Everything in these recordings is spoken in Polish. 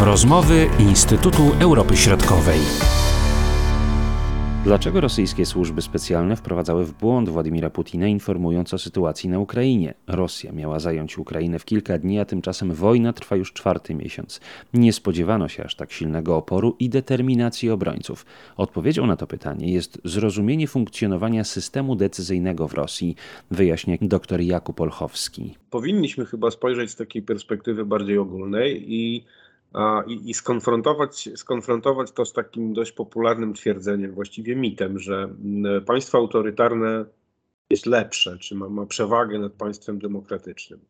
Rozmowy Instytutu Europy Środkowej. Dlaczego rosyjskie służby specjalne wprowadzały w błąd Władimira Putina, informując o sytuacji na Ukrainie? Rosja miała zająć Ukrainę w kilka dni, a tymczasem wojna trwa już czwarty miesiąc. Nie spodziewano się aż tak silnego oporu i determinacji obrońców. Odpowiedzią na to pytanie jest zrozumienie funkcjonowania systemu decyzyjnego w Rosji, wyjaśnia dr Jakub Olchowski. Powinniśmy chyba spojrzeć z takiej perspektywy bardziej ogólnej i i, i skonfrontować, skonfrontować to z takim dość popularnym twierdzeniem, właściwie mitem, że państwo autorytarne jest lepsze, czy ma, ma przewagę nad państwem demokratycznym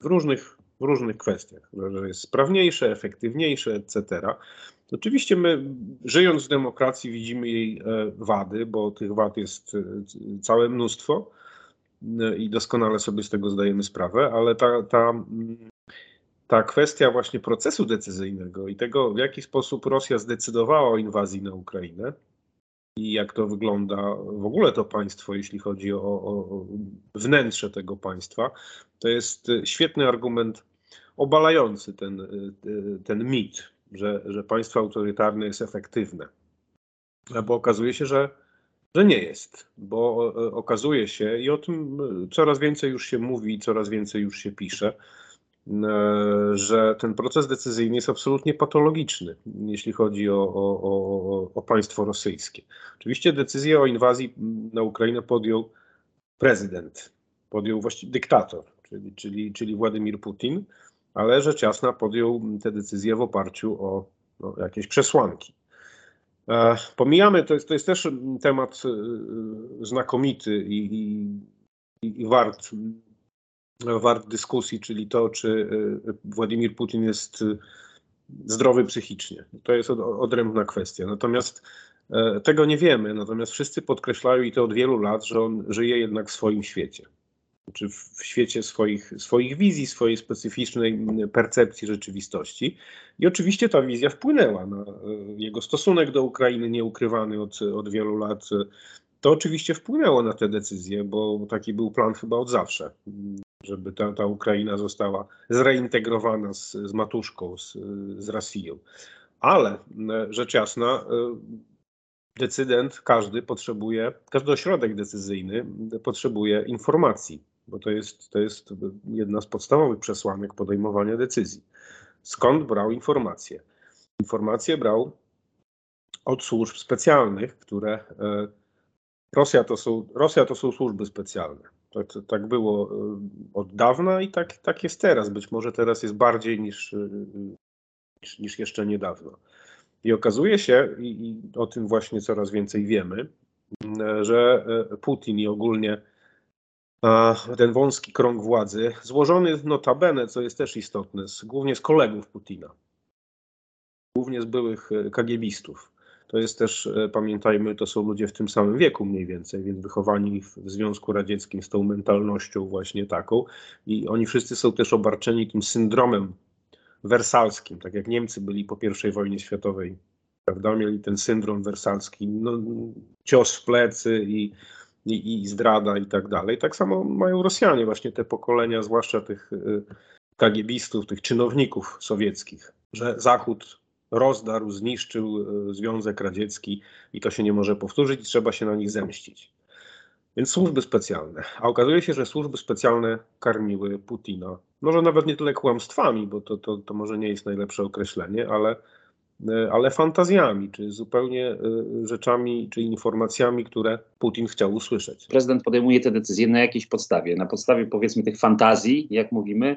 w różnych, w różnych kwestiach, że jest sprawniejsze, efektywniejsze, etc. Oczywiście my, żyjąc w demokracji, widzimy jej e, wady, bo tych wad jest e, całe mnóstwo e, i doskonale sobie z tego zdajemy sprawę, ale ta, ta ta kwestia właśnie procesu decyzyjnego i tego, w jaki sposób Rosja zdecydowała o inwazji na Ukrainę i jak to wygląda w ogóle to państwo, jeśli chodzi o, o wnętrze tego państwa, to jest świetny argument obalający ten, ten mit, że, że państwo autorytarne jest efektywne. Bo okazuje się, że, że nie jest, bo okazuje się, i o tym coraz więcej już się mówi, coraz więcej już się pisze, E, że ten proces decyzyjny jest absolutnie patologiczny, jeśli chodzi o, o, o, o państwo rosyjskie. Oczywiście decyzję o inwazji na Ukrainę podjął prezydent, podjął właściwie dyktator, czyli, czyli, czyli Władimir Putin, ale rzecz jasna podjął tę decyzję w oparciu o, o jakieś przesłanki. E, pomijamy, to jest, to jest też temat e, znakomity i, i, i wart wart dyskusji, czyli to, czy y, Władimir Putin jest y, zdrowy psychicznie. To jest odrębna kwestia. Natomiast e, tego nie wiemy, natomiast wszyscy podkreślają i to od wielu lat, że on żyje jednak w swoim świecie. Czy w świecie swoich, swoich wizji, swojej specyficznej percepcji rzeczywistości. I oczywiście ta wizja wpłynęła na e, jego stosunek do Ukrainy, nieukrywany od, od wielu lat. To oczywiście wpłynęło na te decyzje, bo taki był plan chyba od zawsze żeby ta, ta Ukraina została zreintegrowana z, z matuszką, z, z Rosją. Ale e, rzecz jasna, e, decydent, każdy potrzebuje, każdy ośrodek decyzyjny potrzebuje informacji, bo to jest, to jest jedna z podstawowych przesłanek podejmowania decyzji. Skąd brał informacje? Informacje brał od służb specjalnych, które e, Rosja to są, Rosja to są służby specjalne. Tak, tak było y, od dawna i tak, tak jest teraz. Być może teraz jest bardziej niż, y, niż, niż jeszcze niedawno. I okazuje się, i, i o tym właśnie coraz więcej wiemy, że y, Putin i ogólnie ten wąski krąg władzy, złożony notabene, co jest też istotne, z, głównie z kolegów Putina, głównie z byłych kagiebistów, to jest też, e, pamiętajmy, to są ludzie w tym samym wieku mniej więcej, więc wychowani w Związku Radzieckim z tą mentalnością właśnie taką. I oni wszyscy są też obarczeni tym syndromem wersalskim, tak jak Niemcy byli po I wojnie światowej, prawda? Mieli ten syndrom wersalski, no, cios w plecy i, i, i zdrada i tak dalej. Tak samo mają Rosjanie, właśnie te pokolenia, zwłaszcza tych e, kagiebistów, tych czynowników sowieckich, że Zachód rozdarł, zniszczył e, Związek Radziecki i to się nie może powtórzyć trzeba się na nich zemścić. Więc służby specjalne. A okazuje się, że służby specjalne karmiły Putina. Może nawet nie tyle kłamstwami, bo to, to, to może nie jest najlepsze określenie, ale, e, ale fantazjami, czy zupełnie e, rzeczami, czy informacjami, które Putin chciał usłyszeć. Prezydent podejmuje te decyzje na jakiejś podstawie, na podstawie powiedzmy tych fantazji, jak mówimy,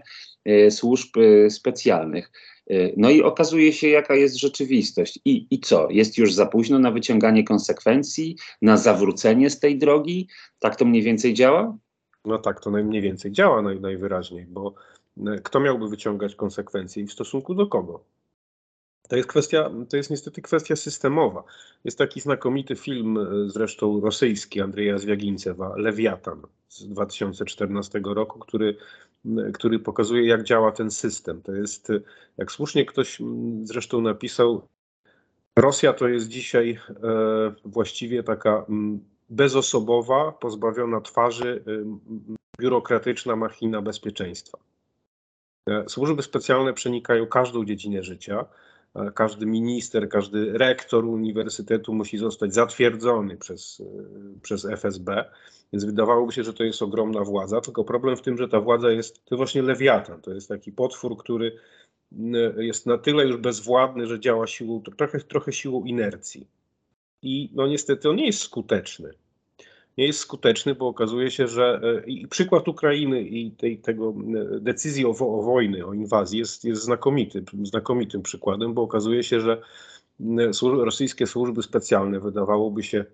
służb specjalnych. Y, no i okazuje się, jaka jest rzeczywistość. I, I co? Jest już za późno na wyciąganie konsekwencji, na zawrócenie z tej drogi? Tak to mniej więcej działa? No tak, to mniej więcej działa naj, najwyraźniej, bo kto miałby wyciągać konsekwencje i w stosunku do kogo? To jest kwestia, to jest niestety kwestia systemowa. Jest taki znakomity film, e, zresztą rosyjski, Andrzeja Zwiagincewa, Lewiatan z 2014 roku, który, który pokazuje, jak działa ten system. To jest, jak słusznie ktoś zresztą napisał, Rosja to jest dzisiaj e, właściwie taka bezosobowa, pozbawiona twarzy, biurokratyczna machina bezpieczeństwa. Służby specjalne przenikają każdą dziedzinę życia. Każdy minister, każdy rektor uniwersytetu musi zostać zatwierdzony przez, przez FSB, więc wydawałoby się, że to jest ogromna władza. Tylko problem w tym, że ta władza jest to właśnie lewiatan. To jest taki potwór, który jest na tyle już bezwładny, że działa siłą, trochę, trochę siłą inercji. I no niestety on nie jest skuteczny. Nie jest skuteczny, bo okazuje się, że e, i przykład Ukrainy i tej, tego e, decyzji o, o wojny, o inwazji jest, jest znakomity, znakomitym przykładem, bo okazuje się, że rosyjskie służby specjalne wydawałoby się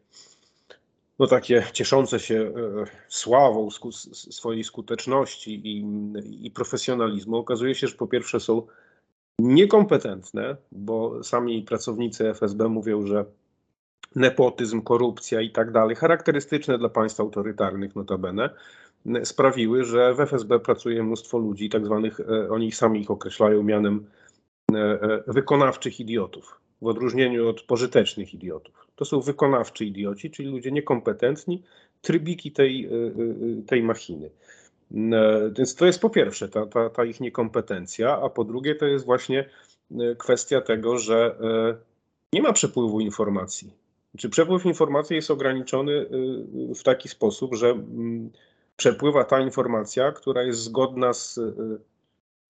no takie cieszące się e, sławą sku, swojej skuteczności i, i profesjonalizmu, okazuje się, że po pierwsze są niekompetentne, bo sami pracownicy FSB mówią, że nepotyzm, korupcja i tak dalej, charakterystyczne dla państw autorytarnych notabene, sprawiły, że w FSB pracuje mnóstwo ludzi, tak zwanych, e, oni sami ich określają mianem e, e, wykonawczych idiotów, w odróżnieniu od pożytecznych idiotów. To są wykonawczy idioci, czyli ludzie niekompetentni, trybiki tej, tej machiny. Więc to jest po pierwsze ta, ta, ta ich niekompetencja, a po drugie to jest właśnie kwestia tego, że nie ma przepływu informacji. Czy przepływ informacji jest ograniczony y, w taki sposób, że mm, przepływa ta informacja, która jest zgodna z, y,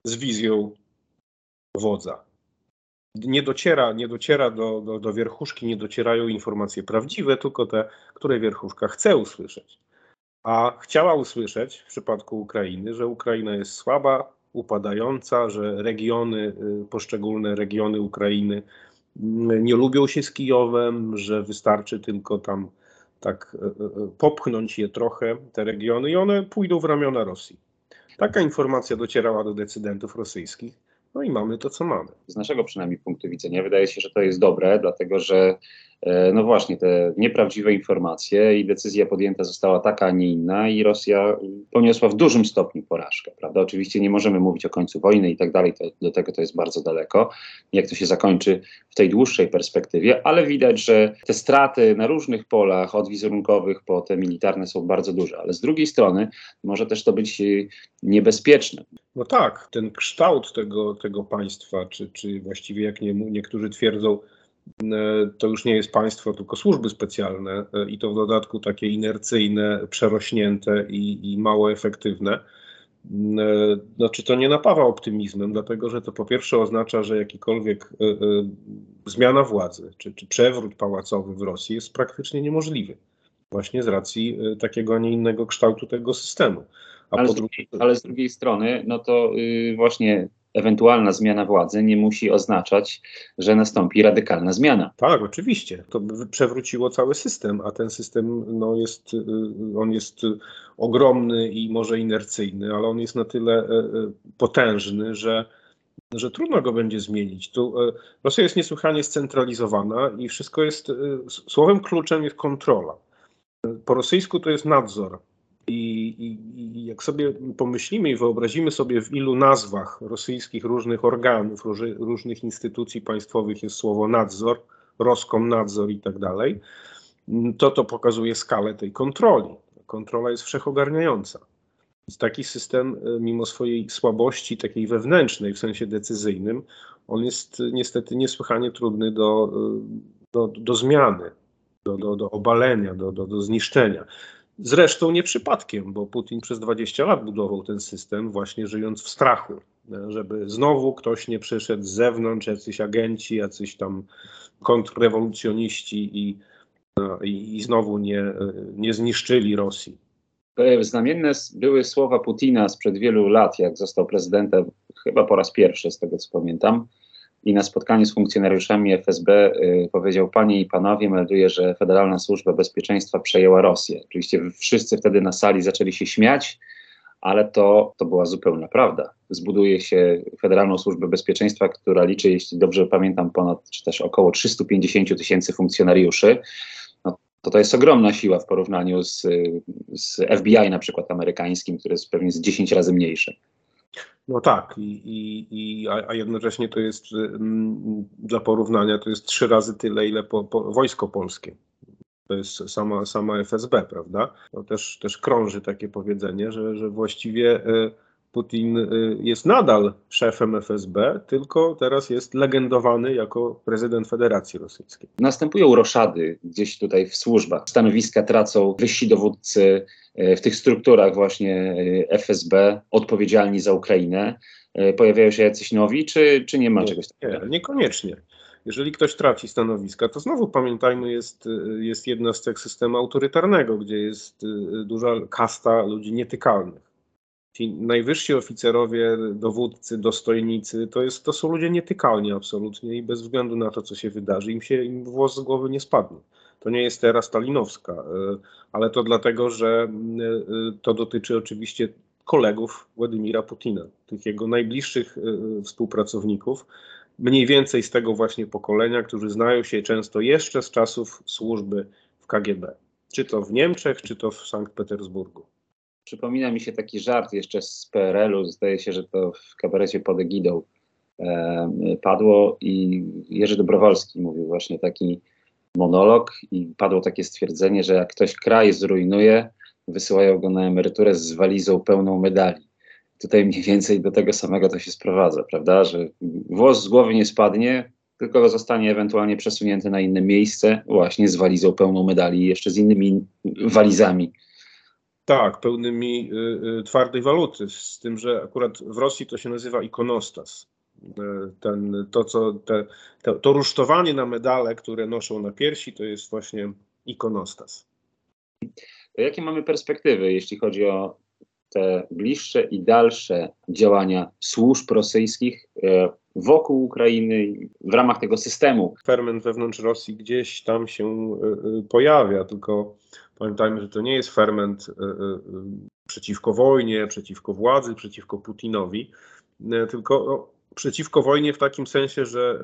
z wizją wodza? Nie dociera, nie dociera do, do, do wierchuszki, nie docierają informacje prawdziwe, tylko te, które wierchuszka chce usłyszeć. A chciała usłyszeć w przypadku Ukrainy, że Ukraina jest słaba, upadająca, że regiony, y, poszczególne regiony Ukrainy nie lubią się z Kijowem, że wystarczy tylko tam tak e, e, popchnąć je trochę, te regiony, i one pójdą w ramiona Rosji. Taka informacja docierała do decydentów rosyjskich. No i mamy to, co mamy. Z naszego przynajmniej punktu widzenia wydaje się, że to jest dobre, dlatego że E, no właśnie, te nieprawdziwe informacje i decyzja podjęta została taka, a nie inna i Rosja poniosła w dużym stopniu porażkę, prawda? Oczywiście nie możemy mówić o końcu wojny i tak dalej, to, do tego to jest bardzo daleko, jak to się zakończy w tej dłuższej perspektywie, ale widać, że te straty na różnych polach, od wizerunkowych po te militarne są bardzo duże, ale z drugiej strony może też to być niebezpieczne. No tak, ten kształt tego, tego państwa, czy, czy właściwie jak nie, niektórzy twierdzą, E, to już nie jest państwo, tylko służby specjalne e, i to w dodatku takie inercyjne, przerośnięte i, i mało efektywne. E, znaczy to nie napawa optymizmem, dlatego że to po pierwsze oznacza, że jakikolwiek zmiana władzy czy, czy przewrót pałacowy w Rosji jest praktycznie niemożliwy. Właśnie z racji takiego, a nie innego kształtu tego systemu. Ale, z drugiej, ale, z drugiej, strony, no to yy, właśnie ewentualna zmiana władzy nie musi oznaczać, że nastąpi radykalna zmiana. Tak, oczywiście. To by przewróciło cały system, a ten system no, jest, y, on jest ogromny i może inercyjny, ale on jest na tyle y, y, potężny, że że trudno go będzie zmienić. Tu Rosja jest niesłychanie scentralizowana i wszystko jest, słowem kluczem jest kontrola. Po rosyjsku to jest nadzór. I, i, I, jak sobie pomyślimy i wyobrazimy sobie, w ilu nazwach rosyjskich różnych organów, róży, różnych instytucji państwowych jest słowo nadzór, Roskom nadzór i tak dalej, to to pokazuje skalę tej kontroli. Kontrola jest wszechogarniająca. Taki system, e, mimo swojej słabości takiej wewnętrznej, w sensie decyzyjnym, on jest niestety niesłychanie trudny do, e, do, do zmiany, do, do, do obalenia, do, do, do zniszczenia. Zresztą nie przypadkiem, bo Putin przez 20 lat budował ten system, właśnie żyjąc w strachu, żeby znowu ktoś nie przyszedł z zewnątrz, jacyś agenci, jacyś tam kontrrewolucjoniści i, no, i, i znowu nie, nie zniszczyli Rosji. Znamienne były słowa Putina sprzed wielu lat, jak został prezydentem, chyba po raz pierwszy, z tego co pamiętam i na spotkaniu z funkcjonariuszami FSB y, powiedział: Panie i panowie, melduję, że Federalna Służba Bezpieczeństwa przejęła Rosję. Oczywiście wszyscy wtedy na sali zaczęli się śmiać, ale to, to była zupełna prawda. Zbuduje się Federalną Służbę Bezpieczeństwa, która liczy, jeśli dobrze pamiętam, ponad czy też około 350 tysięcy funkcjonariuszy. No, to to jest ogromna siła w porównaniu z, z FBI na przykład amerykańskim, który jest pewnie z 10 razy mniejszy. No tak, i, i, i, a, jednocześnie to jest mm, dla porównania to jest trzy razy tyle, ile po, po wojsko polskie. To jest sama, sama FSB, prawda? To też, też krąży takie powiedzenie, że, że właściwie y, Putin y, jest nadal szefem FSB, tylko teraz jest legendowany jako prezydent Federacji Rosyjskiej. Następują roszady gdzieś tutaj w służbach. Stanowiska tracą wyżsi dowódcy e, w tych strukturach właśnie e, FSB odpowiedzialni za Ukrainę. Pojawiają się jacyś nowi, czy, czy nie ma czegoś takiego? Nie, niekoniecznie. Jeżeli ktoś traci stanowiska, to znowu pamiętajmy, jest, y, jest jednostek systemu autorytarnego, gdzie jest y, duża kasta ludzi nietykalnych. Ci najwyżsi oficerowie, dowódcy, dostojnicy, to, jest, to są ludzie nietykalni absolutnie i bez względu na to, co się wydarzy, im się im włos z głowy nie spadnie. To nie jest era stalinowska, y, ale to dlatego, że y, y, to dotyczy oczywiście kolegów Władimira Putina, tych jego najbliższych współpracowników, mniej więcej z tego właśnie pokolenia, którzy znają się często jeszcze z czasów służby w KGB. Czy to w Niemczech, czy to w Sankt Petersburgu. Przypomina mi się taki żart jeszcze z PRL-u, zdaje się, że to w kabarecie pod egidą e, padło i Jerzy Dobrowolski mówił właśnie taki monolog i padło takie stwierdzenie, że jak ktoś kraj zrujnuje, wysyłają go na emeryturę z walizą pełną medali. Tutaj mniej więcej do tego samego to się sprowadza, prawda, że włos z głowy nie spadnie, tylko zostanie ewentualnie przesunięty na inne miejsce, właśnie z walizą pełną medali jeszcze z innymi walizami. Tak, pełnymi y, y, twardej waluty, z tym, że akurat w Rosji to się nazywa ikonostas. Y, Ten, to, co, te, to, to rusztowanie na medale, które noszą na piersi, to jest właśnie ikonostas. To jakie mamy perspektywy, jeśli chodzi o te bliższe i dalsze działania służb rosyjskich wokół Ukrainy, w ramach tego systemu? Ferment wewnątrz Rosji gdzieś tam się pojawia, tylko pamiętajmy, że to nie jest ferment y, y, y, przeciwko wojnie, przeciwko władzy, przeciwko Putinowi, tylko no, przeciwko wojnie w takim sensie, że,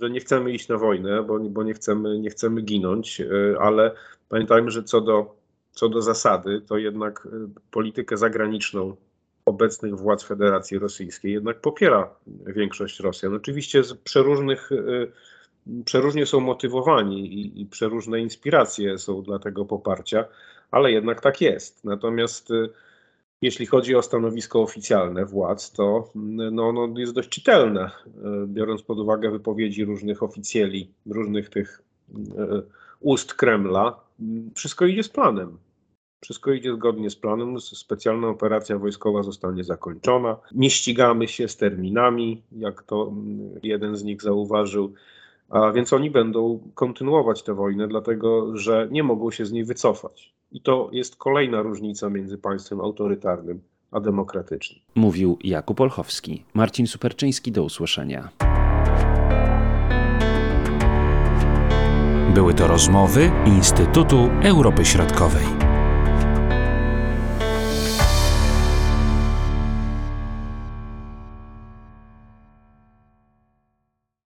że nie chcemy iść na wojnę, bo, bo nie, chcemy, nie chcemy ginąć, ale pamiętajmy, że co do, co do zasady, to jednak politykę zagraniczną obecnych władz Federacji Rosyjskiej jednak popiera większość Rosjan. Oczywiście z przeróżnych, przeróżnie są motywowani i, i przeróżne inspiracje są dla tego poparcia, ale jednak tak jest. Natomiast y, jeśli chodzi o stanowisko oficjalne władz, to mm, no, no, jest dość czytelne, y, biorąc pod uwagę wypowiedzi różnych oficjeli, różnych tych y, ust Kremla. Wszystko idzie z planem. Wszystko idzie zgodnie z planem. Specjalna operacja wojskowa zostanie zakończona. Nie ścigamy się z terminami, jak to mm, jeden z nich zauważył. A więc oni będą kontynuować tę wojnę, dlatego że nie mogą się z niej wycofać. I to jest kolejna różnica między państwem autorytarnym a demokratycznym. Mówił Jakub Olchowski. Marcin Superczyński, do usłyszenia. Były to rozmowy Instytutu Europy Środkowej.